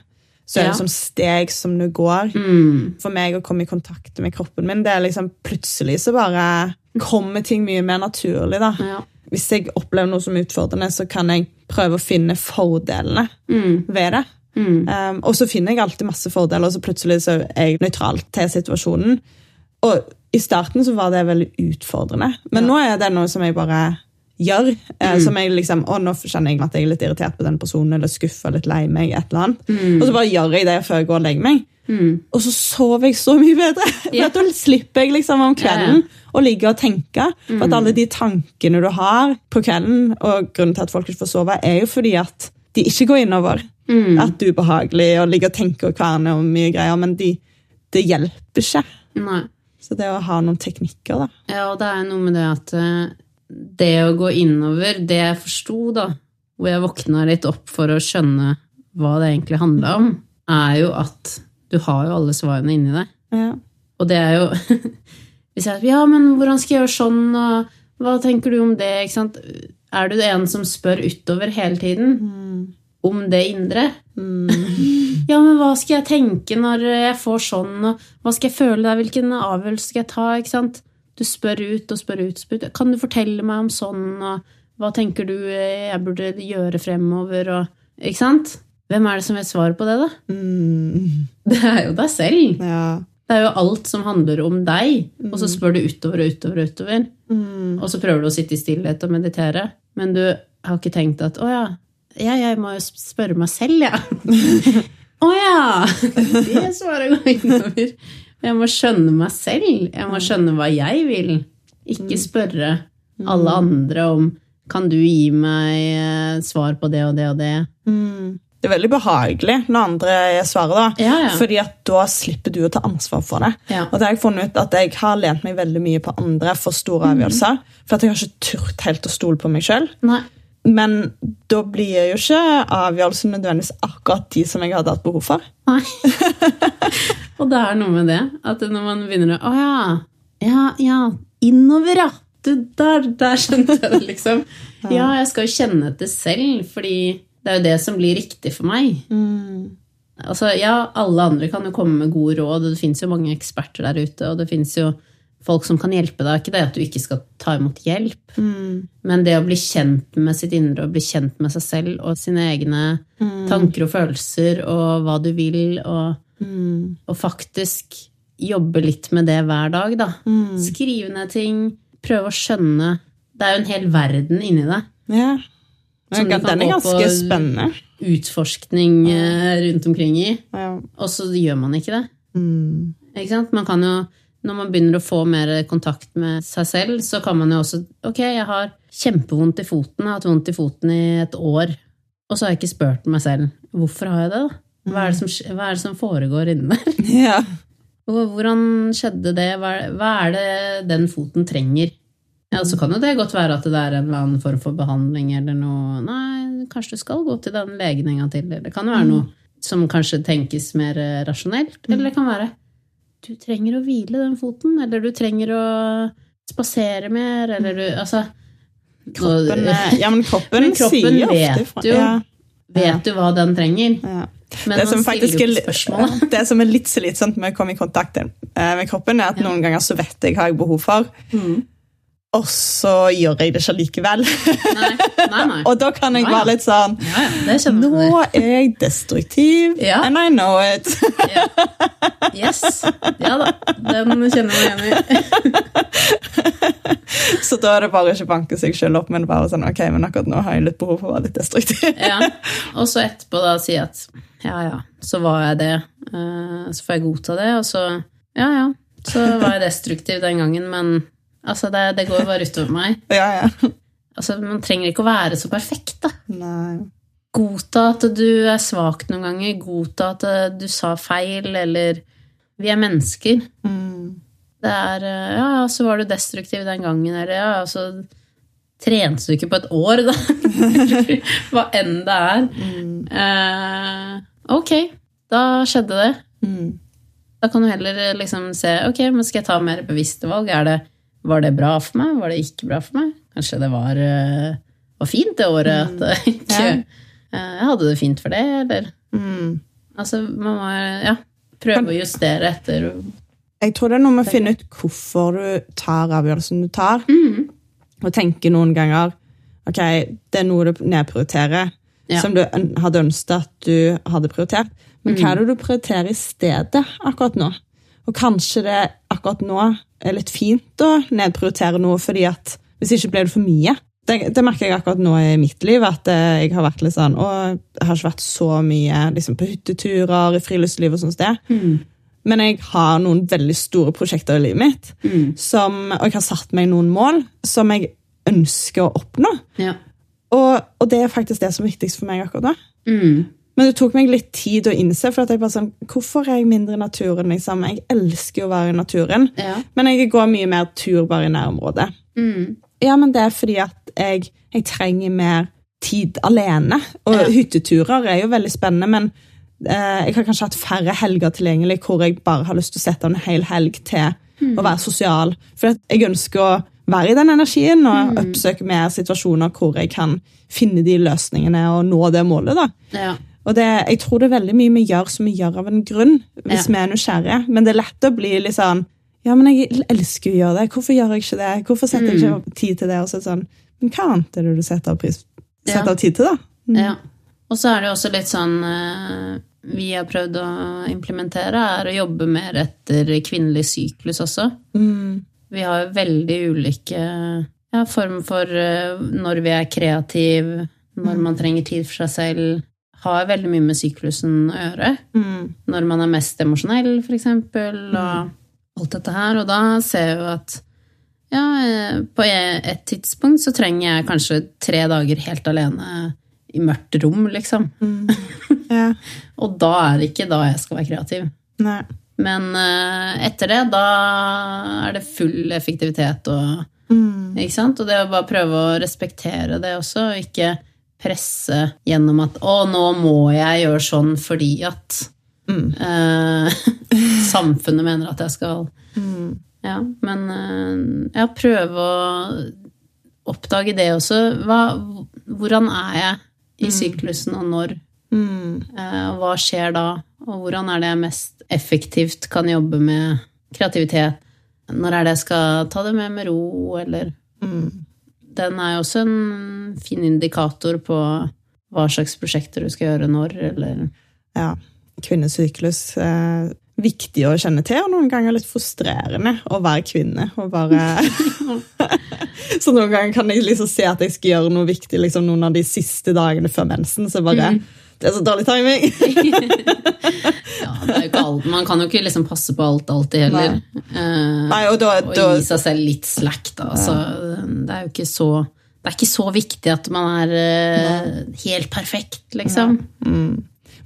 så er Ja. det som steg som du går. Mm. For meg å komme i kontakt med kroppen min, det er liksom plutselig så bare kommer ting mye mer naturlig, da. Ja. Hvis jeg opplever noe som utfordrende, så kan jeg prøve å finne fordelene Mm. ved det. Mm. Um, og så finner jeg alltid masse fordeler, og så plutselig så er jeg nøytral til situasjonen. Og i starten så var det veldig utfordrende, men Ja. nå er det noe som jeg bare gjør. eh, Som jeg liksom, å, nå kjenner jeg at jeg er litt irritert på den personen, eller skuffa, litt lei meg, et eller annet. Og så bare gjør jeg det før jeg går og legger meg. Mm. Og så sover jeg så mye bedre! For Da slipper jeg liksom om kvelden å ligge og tenke. For at alle de tankene du har på kvelden, og grunnen til at folk ikke får sove, er jo fordi at de ikke går innover. Mm. At det er ubehagelig å ligge og tenke og kverne og mye greier, men de, det hjelper ikke. Nei. Så det å ha noen teknikker, da. Ja, og det er noe med det at eh, det å gå innover, det jeg forsto, da, hvor jeg våkna litt opp for å skjønne hva det egentlig handla om, er jo at du har jo alle svarene inni deg. Ja. Og det er jo Hvis jeg Ja, men hvordan skal jeg gjøre sånn, og hva tenker du om det, ikke sant? Er du en som spør utover hele tiden om det indre? Ja, men hva skal jeg tenke når jeg får sånn, og hva skal jeg føle der, hvilken avgjørelse skal jeg ta, ikke sant? Du spør ut og spør ut, spør ut. Kan du fortelle meg om sånn, og hva tenker du jeg burde gjøre fremover, og Ikke sant? Hvem er det som vet svaret på det, da? Mm. Det er jo deg selv. ja. Det er jo alt som handler om deg, og så spør du utover og utover og utover. Mm. Og så prøver du å sitte i stillhet og meditere, men du har ikke tenkt at å ja, ja jeg må jo spørre meg selv, jeg. Ja. å ja! Det svaret går innover. Jeg må skjønne meg selv. Jeg må skjønne hva jeg vil. Ikke spørre alle andre om kan du gi meg eh, svar på det og det og det. Mm. Det er veldig behagelig når andre svarer, da. Ja, ja. Fordi at da slipper du å ta ansvar for det. Ja. Og det har jeg funnet ut at jeg har lent meg veldig mye på andre for store avgjørelser. For at jeg har ikke turt helt å stole på meg sjøl. Men da blir jo ikke avgjørelsen nødvendigvis akkurat de som jeg hadde hatt behov for. Nei. og det er noe med det, at når man begynner å Å ja. Ja, ja. Innover, ja. Du, der, der skjønte jeg det, liksom. Ja, jeg skal jo kjenne etter selv, fordi det er jo det som blir riktig for meg. Altså, ja, alle andre kan jo komme med gode råd, og det fins jo mange eksperter der ute, og det fins jo folk som kan hjelpe deg. Ikke det at du ikke skal ta imot hjelp, men det å bli kjent med sitt indre og bli kjent med seg selv og sine egne tanker og følelser og hva du vil, og, og faktisk jobbe litt med det hver dag, da. Skrive ned ting, prøve å skjønne Det er jo en hel verden inni deg. Ja. Som du Den kan er gå ganske spennende. Utforskning eh, rundt omkring i, Ja. og så gjør man ikke det. Mm. Ikke sant? Man kan jo, når man begynner å få mer kontakt med seg selv, så kan man jo også Ok, jeg har kjempevondt i foten, jeg har hatt vondt i foten i et år, og så har jeg ikke spurt meg selv hvorfor har jeg det. da? Hva er det som, er det som foregår inni der? Ja. Hvordan skjedde det? Hva er, det den foten trenger? Ja, Så kan jo det godt være at det er en eller annen form for behandling eller noe Nei, kanskje du skal gå til den legen en gang til. Det kan jo være noe som kanskje tenkes mer eh, rasjonelt. Eller det kan være du trenger å hvile den foten, eller du trenger å spasere mer, eller du Altså Kroppen, eh, ja, men kroppen, Men kroppen sier ofte vet ifra. jo. Ja, Vet du hva den trenger? ja. Men det som faktisk jo er, det som er litt slitsomt med å komme i kontakt eh, med kroppen, er at noen ganger så vet jeg hva jeg har behov for, Mm. Og så gjør jeg det ikke likevel. Nei, nei. nei. og da kan jeg være litt sånn Ja, ja, Nå er jeg destruktiv, Ja. and I know it. Ja. Yes. Ja da. Den kjenner jeg meg igjen i. Så da er det bare ikke banke seg selv opp, men bare sånn, ok, men akkurat nå har jeg litt behov for å være litt destruktiv. Ja. Og så etterpå da si at ja, ja, så var jeg det. Eh, Så får jeg godta det, og så ja, ja. Så var jeg destruktiv den gangen, men altså, det, det går jo bare utover meg. Ja, ja. Altså, Man trenger ikke å være så perfekt, da. Nei. Godta at du er svak noen ganger. Godta at eh, du sa feil, eller Vi er mennesker. Mm. Det er eh, Ja, så var du destruktiv den gangen, eller ja, så trente du ikke på et år, da. Hva enn det er. Eh, ok, da skjedde det. Mm. Da kan du heller eh, liksom se ok, men skal jeg ta mer bevisste valg. Er det, var det bra for meg? Var det ikke bra for meg? Kanskje det var, eh, var fint det året at det ikke Ja. eh, Jeg hadde det fint for det, eller Mm. Altså, man må ja, prøve å justere etter Jeg tror det er noe med å finne ut hvorfor du tar avgjørelsen du tar. mm. Og tenke noen ganger ok, det er noe du nedprioriterer, Ja. som du hadde ønsket at du hadde prioritert. Men Mm. hva er det du prioriterer i stedet akkurat nå? Og kanskje det akkurat nå er litt fint å nedprioritere noe, fordi at hvis ikke blir det for mye. Det, det merker jeg akkurat nå i mitt liv, at eh, jeg har vært litt sånn Å, jeg har ikke vært så mye liksom, på hytteturer, i friluftsliv og sånt sted. Men jeg har noen veldig store prosjekter i livet mitt, Mm. som, og jeg har satt meg noen mål som jeg ønsker å oppnå. Ja. Og, og det er faktisk det som er viktigst for meg akkurat nå. Mm. Men det tok meg litt tid å innse, for at jeg bare sånn, hvorfor er jeg mindre i naturen? liksom? Jeg elsker jo å være i naturen, Ja. men jeg går mye mer tur bare i nærområdet. Mm. Ja, men det er fordi at jeg, jeg trenger mer tid alene. Og Ja. hytteturer er jo veldig spennende, men eh, jeg har kanskje hatt færre helger tilgjengelig hvor jeg bare har lyst til å sette av en hel helg til å være sosial. For jeg ønsker å være i den energien og oppsøke mer situasjoner hvor jeg kan finne de løsningene og nå det målet. da. Ja. Og det, jeg tror det er veldig mye vi gjør som vi gjør av en grunn, hvis Ja. vi er nysgjerrige. Men det er lett å bli litt sånn Ja, men jeg elsker å gjøre det. Hvorfor gjør jeg ikke det? Hvorfor setter jeg ikke tid til det? Og så sånn, Men hva annet er det du setter av, pris, setter Ja. av tid til, da? Ja. Og så er det jo også litt sånn eh, Vi har prøvd å implementere, er å jobbe mer etter kvinnelig syklus også. Mm. Vi har jo veldig ulike ja, former for eh, når vi er kreative, når man trenger tid for seg selv. Har veldig mye med syklusen å gjøre. Mm. Når man er mest emosjonell, for eksempel, og alt dette her. Og da ser jeg jo at ja, eh, på et tidspunkt så trenger jeg kanskje tre dager helt alene i mørkt rom, liksom. Ja. Og da er det ikke da jeg skal være kreativ. Nei. Men eh, etter det, da er det full effektivitet og Mm. Ikke sant? Og det å bare prøve å respektere det også, og ikke presse gjennom at 'Å, nå må jeg gjøre sånn fordi at Mm. eh, samfunnet mener at jeg skal Mm. Ja, men eh, ja, prøve å oppdage det også. Hva, hvordan er jeg i syklusen, og når? Mm. Eh, og hva skjer da? Og hvordan er det jeg mest effektivt kan jobbe med kreativitet? Når er det jeg skal ta det med med ro, eller Mm. Den er jo også en fin indikator på hva slags prosjekter du skal gjøre når, eller Ja. Kvinnesyklus. Eh, viktig å kjenne til, og noen ganger litt frustrerende å være kvinne. og bare... så noen ganger kan jeg liksom se at jeg skal gjøre noe viktig liksom noen av de siste dagene før mensen. Så bare Det er så dårlig timing! Ja, det er jo ikke alt. Man kan jo ikke liksom passe på alt alltid heller. Nei. Nei, og da, og gi seg selv litt slack, da. Så det er jo ikke så det er ikke så viktig at man er uh, helt perfekt, liksom.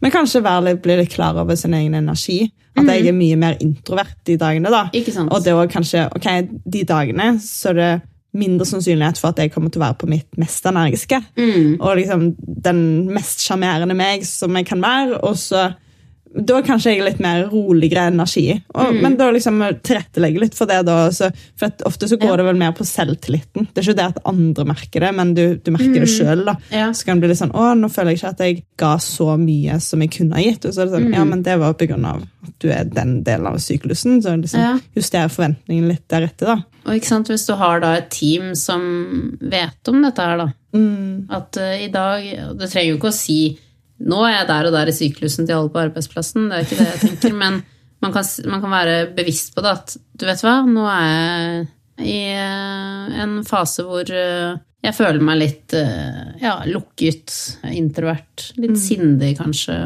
Men kanskje være litt, bli litt klar over sin egen energi. At jeg er mye mer introvert de dagene. da. Ikke sant? Og det var kanskje, ok, de dagene så er det mindre sannsynlighet for at jeg kommer til å være på mitt mest energiske. Mm. Og liksom den mest sjarmerende meg som jeg kan være. Og så da kanskje jeg er litt mer roligere energi. Og, Mm. Men da liksom tilrettelegge litt for det. da. Så, for ofte så går Ja. det vel mer på selvtilliten. Det er ikke det at andre merker det, men du, du merker det sjøl. Mm. Ja. Så kan det bli litt sånn Å, nå føler jeg ikke at jeg ga så mye som jeg kunne ha gitt. Og så er det Mm. sånn, ja, men det var på grunn av at du er den delen av syklusen. Så liksom Ja. justerer forventningene litt deretter, da. Og ikke sant, hvis du har da et team som vet om dette her, da. Mm. At uh, i dag Det trenger jo ikke å si nå er jeg der og der i syklusen til alle på arbeidsplassen, det er ikke det jeg tenker, men man kan, man kan være bevisst på det at du vet hva, nå er jeg i eh, en fase hvor eh, jeg føler meg litt eh, ja, lukket, introvert, litt sindig kanskje.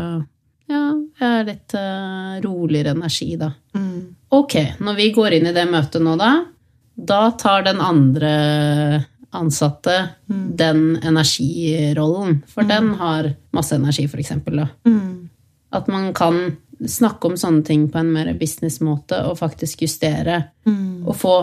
Ja, jeg er litt roligere energi da. Mm. Ok, når vi går inn i det møtet nå, da, da tar den andre ansatte den energirollen. For den har masse energi. Da. Mm. At man kan snakke om sånne ting på en mer businessmåte og faktisk justere. Mm. Og få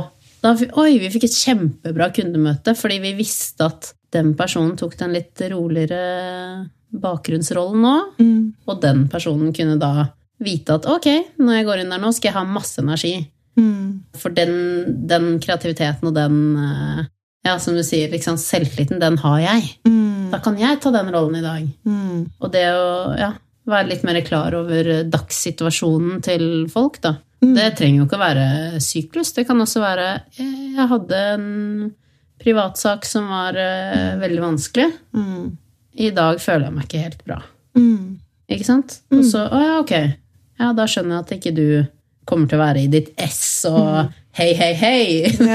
da, Oi, vi fikk et kjempebra kundemøte fordi vi visste at den personen tok den litt roligere bakgrunnsrollen nå. Mm. Og den personen kunne da vite at ok, når jeg går inn der nå, skal jeg ha masse energi. Mm. For den, den kreativiteten og den eh, Ja, som du sier, liksom, selvtilliten, den har jeg. Mm. Da kan jeg ta den rollen i dag. Mm. Og det å ja, være litt mer klar over dagssituasjonen til folk, da. Det trenger jo ikke å være syklus. Det kan også være eh, Jeg hadde en privatsak som var eh, veldig vanskelig. Mm. I dag føler jeg meg ikke helt bra. Mm. Ikke sant? Og så, å ja, ok. Ja, da skjønner jeg at ikke du kommer til å være i ditt ess og hei, hei, hei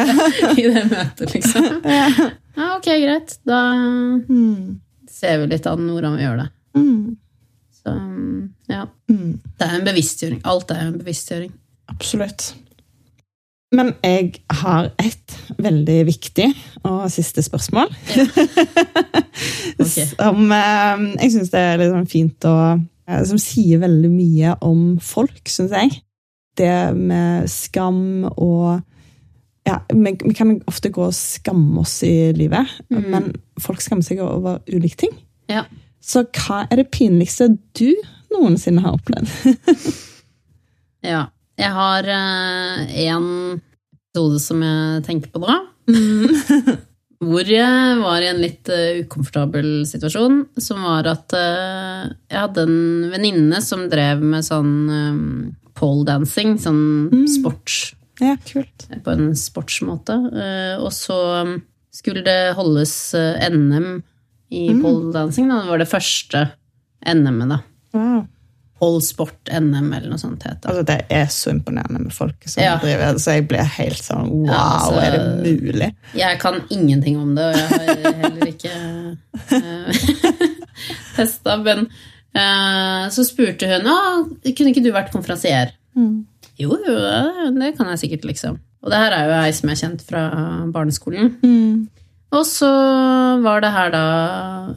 i det møtet, liksom. Ja, ok, greit. Da Mm. ser vi litt an hvordan vi gjør det. Mm. Så ja. Mm. Det er en bevisstgjøring. Alt er en bevisstgjøring. Absolutt. Men jeg har et veldig viktig og siste spørsmål. Ok. Som eh, jeg syns det er litt sånn fint å eh, Som sier veldig mye om folk, syns jeg. Det med skam og ja, vi, vi kan ofte gå og skamme oss i livet, Mm. men folk skammer seg over ulike ting. Ja. Så hva er det pinligste du noensinne har opplevd? ja. Jeg har én episode som jeg tenker på da. Hvor jeg var i en litt uh, ukomfortabel situasjon, som var at uh, jeg hadde en venninne som drev med sånn um, poledancing, sånn sports Ja, kult. på en sportsmåte. Uh, og så um, skulle det holdes eh, NM i poledancing. Da. Det var det første NM-et, da. Wow. Polsport-NM, eller noe sånt Heter. Altså, det er så imponerende med folk som Ja. driver Så jeg blir helt sånn Wow, Ja, altså- er det mulig? Jeg kan ingenting om det, og jeg har heller ikke uh, testa. Men uh, så spurte hun ja, kunne ikke du vært konferansier. Jo, jo, det kan jeg sikkert, liksom. Og det her er jo ei som er kjent fra barneskolen. Og så var det her da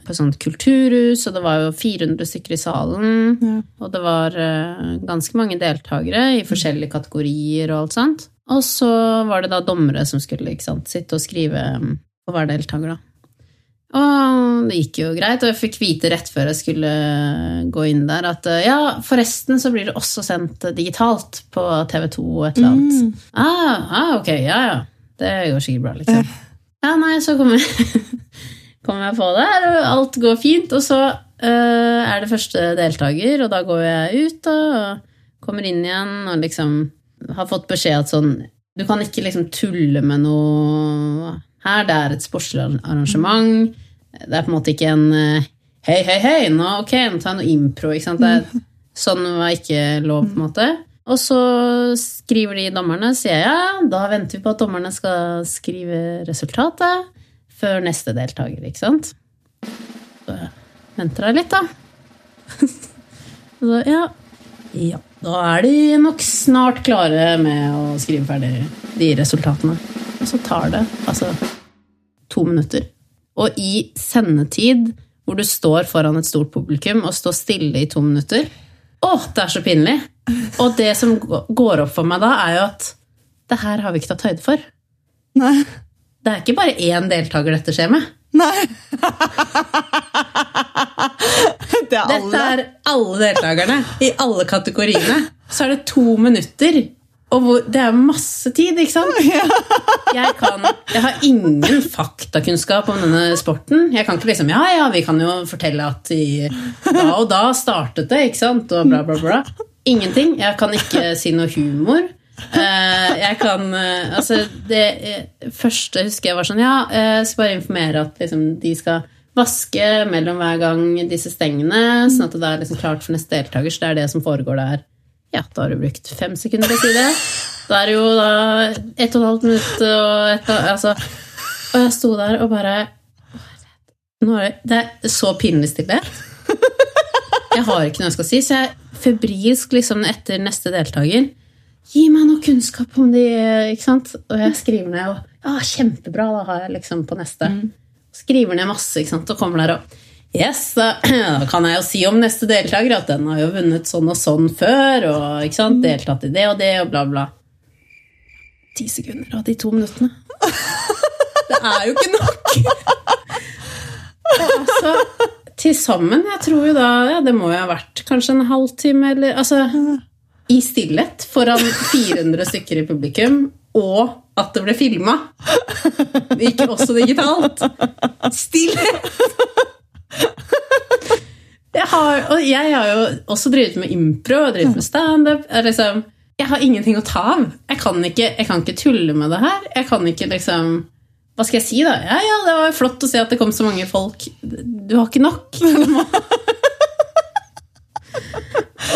på et sånt kulturhus, og det var jo 400 stykker i salen. Ja. Og det var eh, ganske mange deltakere i forskjellige kategorier og alt sånt. Og så var det da dommere som skulle ikke sant, sitte og skrive mm, på hver deltaker, da. Og det gikk jo greit, og jeg fikk vite rett før jeg skulle gå inn der, at eh, ja, forresten så blir det også sendt digitalt på TV2 og et eller annet. Ah, ah, ok, ja, ja. Det går sikkert bra, liksom. Ja, nei, så kommer kommer jeg på der, og alt går fint. Og så uh, er det første deltaker, og da går jeg ut og kommer inn igjen og liksom har fått beskjed at sånn Du kan ikke liksom tulle med noe her. Det er et sportslig arrangement. Det er på en måte ikke en eh, Hei, hei, hei, nå, ok, nå tar jeg noe impro. Ikke sant? Det er, sånn var ikke lov, på en måte. Og så skriver de dommerne, sier jeg da venter vi på at dommerne skal skrive resultatet før neste deltaker, ikke sant? Så venter jeg litt, da. Så ja. ja. Da er de nok snart klare med å skrive ferdig de resultatene. Og så tar det altså to minutter. Og i sendetid, hvor du står foran et stort publikum og står stille i to minutter, Å, det er så pinlig. Og det som går opp for meg da, er jo at det her har vi ikke tatt høyde for. Nei. Det er ikke bare én deltaker dette skjer med. Nei. det er Dette er alle deltakerne i alle kategoriene. Så er det to minutter. Og hvor, det er masse tid, ikke sant? Jeg, kan, jeg har ingen faktakunnskap om denne sporten. Jeg kan ikke liksom Ja, ja, vi kan jo fortelle at i, da og da startet det, ikke sant? Og bla, bla, bla. Ingenting. Jeg kan ikke si noe humor. Eh, jeg kan eh, Altså, det eh, første husker jeg var sånn Ja, jeg skal bare informere at liksom, de skal vaske mellom hver gang disse stengene, sånn at det er liksom klart for neste deltaker. Så det er det som foregår der. Ja, da har du brukt fem sekunder på å si det. Da er det jo da ett og et halvt minutt og et altså, og jeg sto der og bare nå er det, det er så pinlig stillhet. Jeg har ikke noe jeg skal si, så jeg febrilsk liksom etter neste deltaker Gi meg noe kunnskap om de ikke sant? Og jeg skriver ned og Ja, kjempebra, da har jeg liksom på neste. Skriver ned masse, ikke sant, og kommer der og Yes, da kan jeg jo si om neste deltaker at den har jo vunnet sånn og sånn før, og ikke sant, deltatt i det og det, og bla, bla. Ti sekunder av de to minuttene. Det er jo ikke nok! Altså, til sammen, jeg tror jo da ja, Det må jo ha vært kanskje en halvtime, eller altså I stillhet foran 400 stykker i publikum, og at det ble filma. Ikke også digitalt. Stillhet! Jeg har, og jeg har jo også drevet med impro og drevet med standup. Liksom, jeg har ingenting å ta av. Jeg kan, ikke, jeg kan ikke tulle med det her. Jeg kan ikke liksom Hva skal jeg si, da? Ja, ja, det var jo flott å se at det kom så mange folk. Du har ikke nok.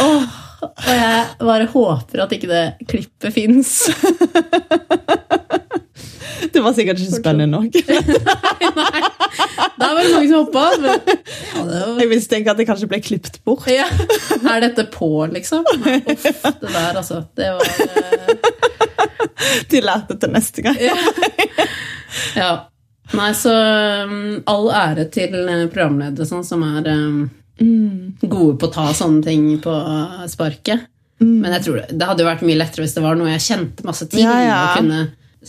oh, og jeg bare håper at ikke det klippet fins. Det var sikkert ikke spennende nok. Nei, da var det mange som hoppa av. Ja, var Jeg mistenker at det kanskje ble klippet bort. Ja. Er dette på, liksom? Nei, Uff, det der, altså. Det var uh... De lærte til neste gang. Ja. Nei, så um, all ære til eh, programledere sånn, som er um, gode på å ta sånne ting på uh, sparket. Men jeg tror det, det hadde jo vært mye lettere hvis det var noe jeg kjente masse til Ja, ja. og kunne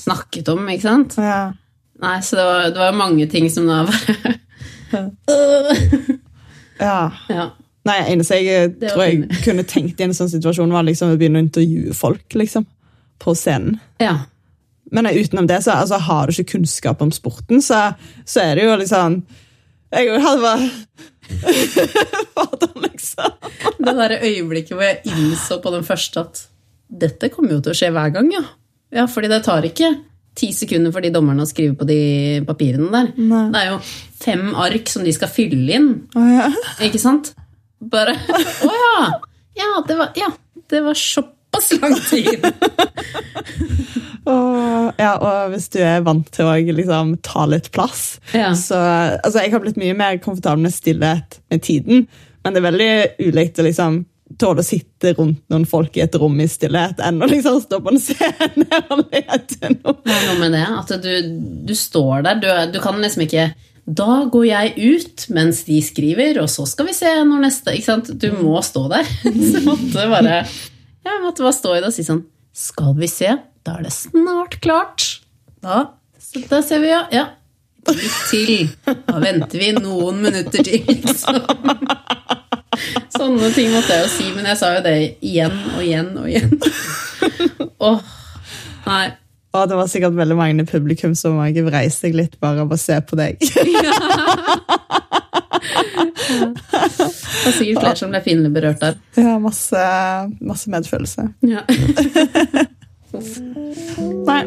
snakket om. ikke sant? Ja. Nei, Så det var, det var mange ting som da bare ja. Ja. Nei, eneste jeg Det tror jeg pinlig. kunne tenkt i en sånn situasjon, var liksom å begynne å intervjue folk, liksom. På scenen. ja. Men utenom det, så altså, har du ikke kunnskap om sporten, så, så er det jo liksom Jeg hadde bare Fader, liksom. Det der øyeblikket hvor jeg innså på den første at dette kommer jo til å skje hver gang, ja. Ja, fordi det tar ikke ti sekunder for de dommerne å skrive på de papirene der. Nei. Det er jo fem ark som de skal fylle inn, Å, ja. ikke sant? Bare Å ja! Ja det, var, ja! det var såpass lang tid. Og, ja, og hvis du er vant til å liksom, ta litt plass så, altså, Jeg har blitt mye mer komfortabel med stillhet med tiden, men det er veldig ulikt å liksom, tåle å sitte rundt noen folk i et rom i stillhet enn å liksom, stå på en scene og lete noe. Det er noe med det at du, du står der. Du, du kan liksom ikke Da går jeg ut mens de skriver, og så skal vi se når neste ikke sant? Du må stå der. Så jeg måtte bare Jeg måtte bare stå i det og si sånn Skal vi se? Da er det snart klart. Da, så da ser vi, ja. ja. Litt til. Da venter vi noen minutter til, liksom. Sånne ting måtte jeg jo si, men jeg sa jo det igjen og igjen og igjen. Åh, nei. Og det var sikkert veldig mange i publikum som jeg vrei seg litt bare av å se på deg. Det var sikkert flere som ble pinlig berørt der. Ja, masse, masse medfølelse. Ja. Nei,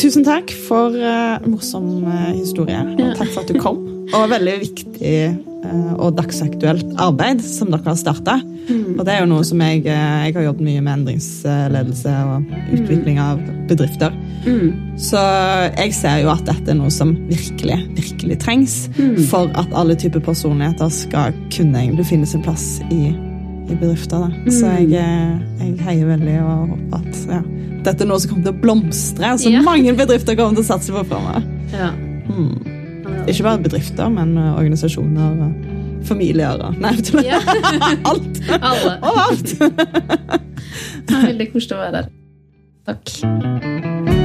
tusen takk for eh, morsom eh, historie, og takk for at du kom. Og veldig viktig og dagsaktuelt arbeid som dere har starta. Og det er jo noe som jeg, eh, jeg har jobbet mye med endringsledelse og utvikling av bedrifter. Mm. Så jeg ser jo at dette er noe som virkelig, virkelig trengs for at alle typer personligheter skal kunne egentlig finne sin plass i, i bedrifter. Da. Så jeg, eh, jeg heier veldig og håper at ja, dette er noe som kommer til å blomstre, som Ja. mange bedrifter kommer til å satse på framover. Ja. Ikke bare bedrifter, men eh, organisasjoner og familier og Nei, vet du Ja. alt! Alle. Overalt! Det er veldig koselig å være der. Takk.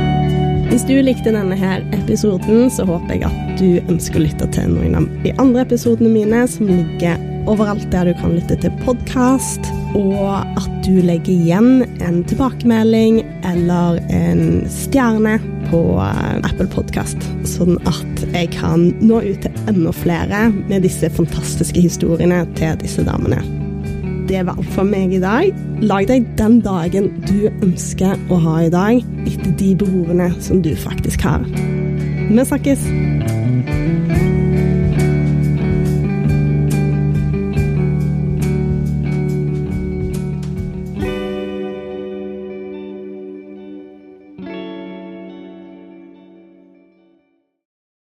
Hvis du likte denne her episoden, så håper jeg at du ønsker å lytte til noen av de andre episodene mine, som ligger overalt der du kan lytte til podkast, og at du legger igjen en tilbakemelding eller en stjerne på eh, Apple Podkast, sånn at jeg kan nå ut til enda flere med disse fantastiske historiene til disse damene. Det var alt for meg i dag. Lag deg den dagen du ønsker å ha i dag, etter de behovene som du faktisk har. Vi snakkes!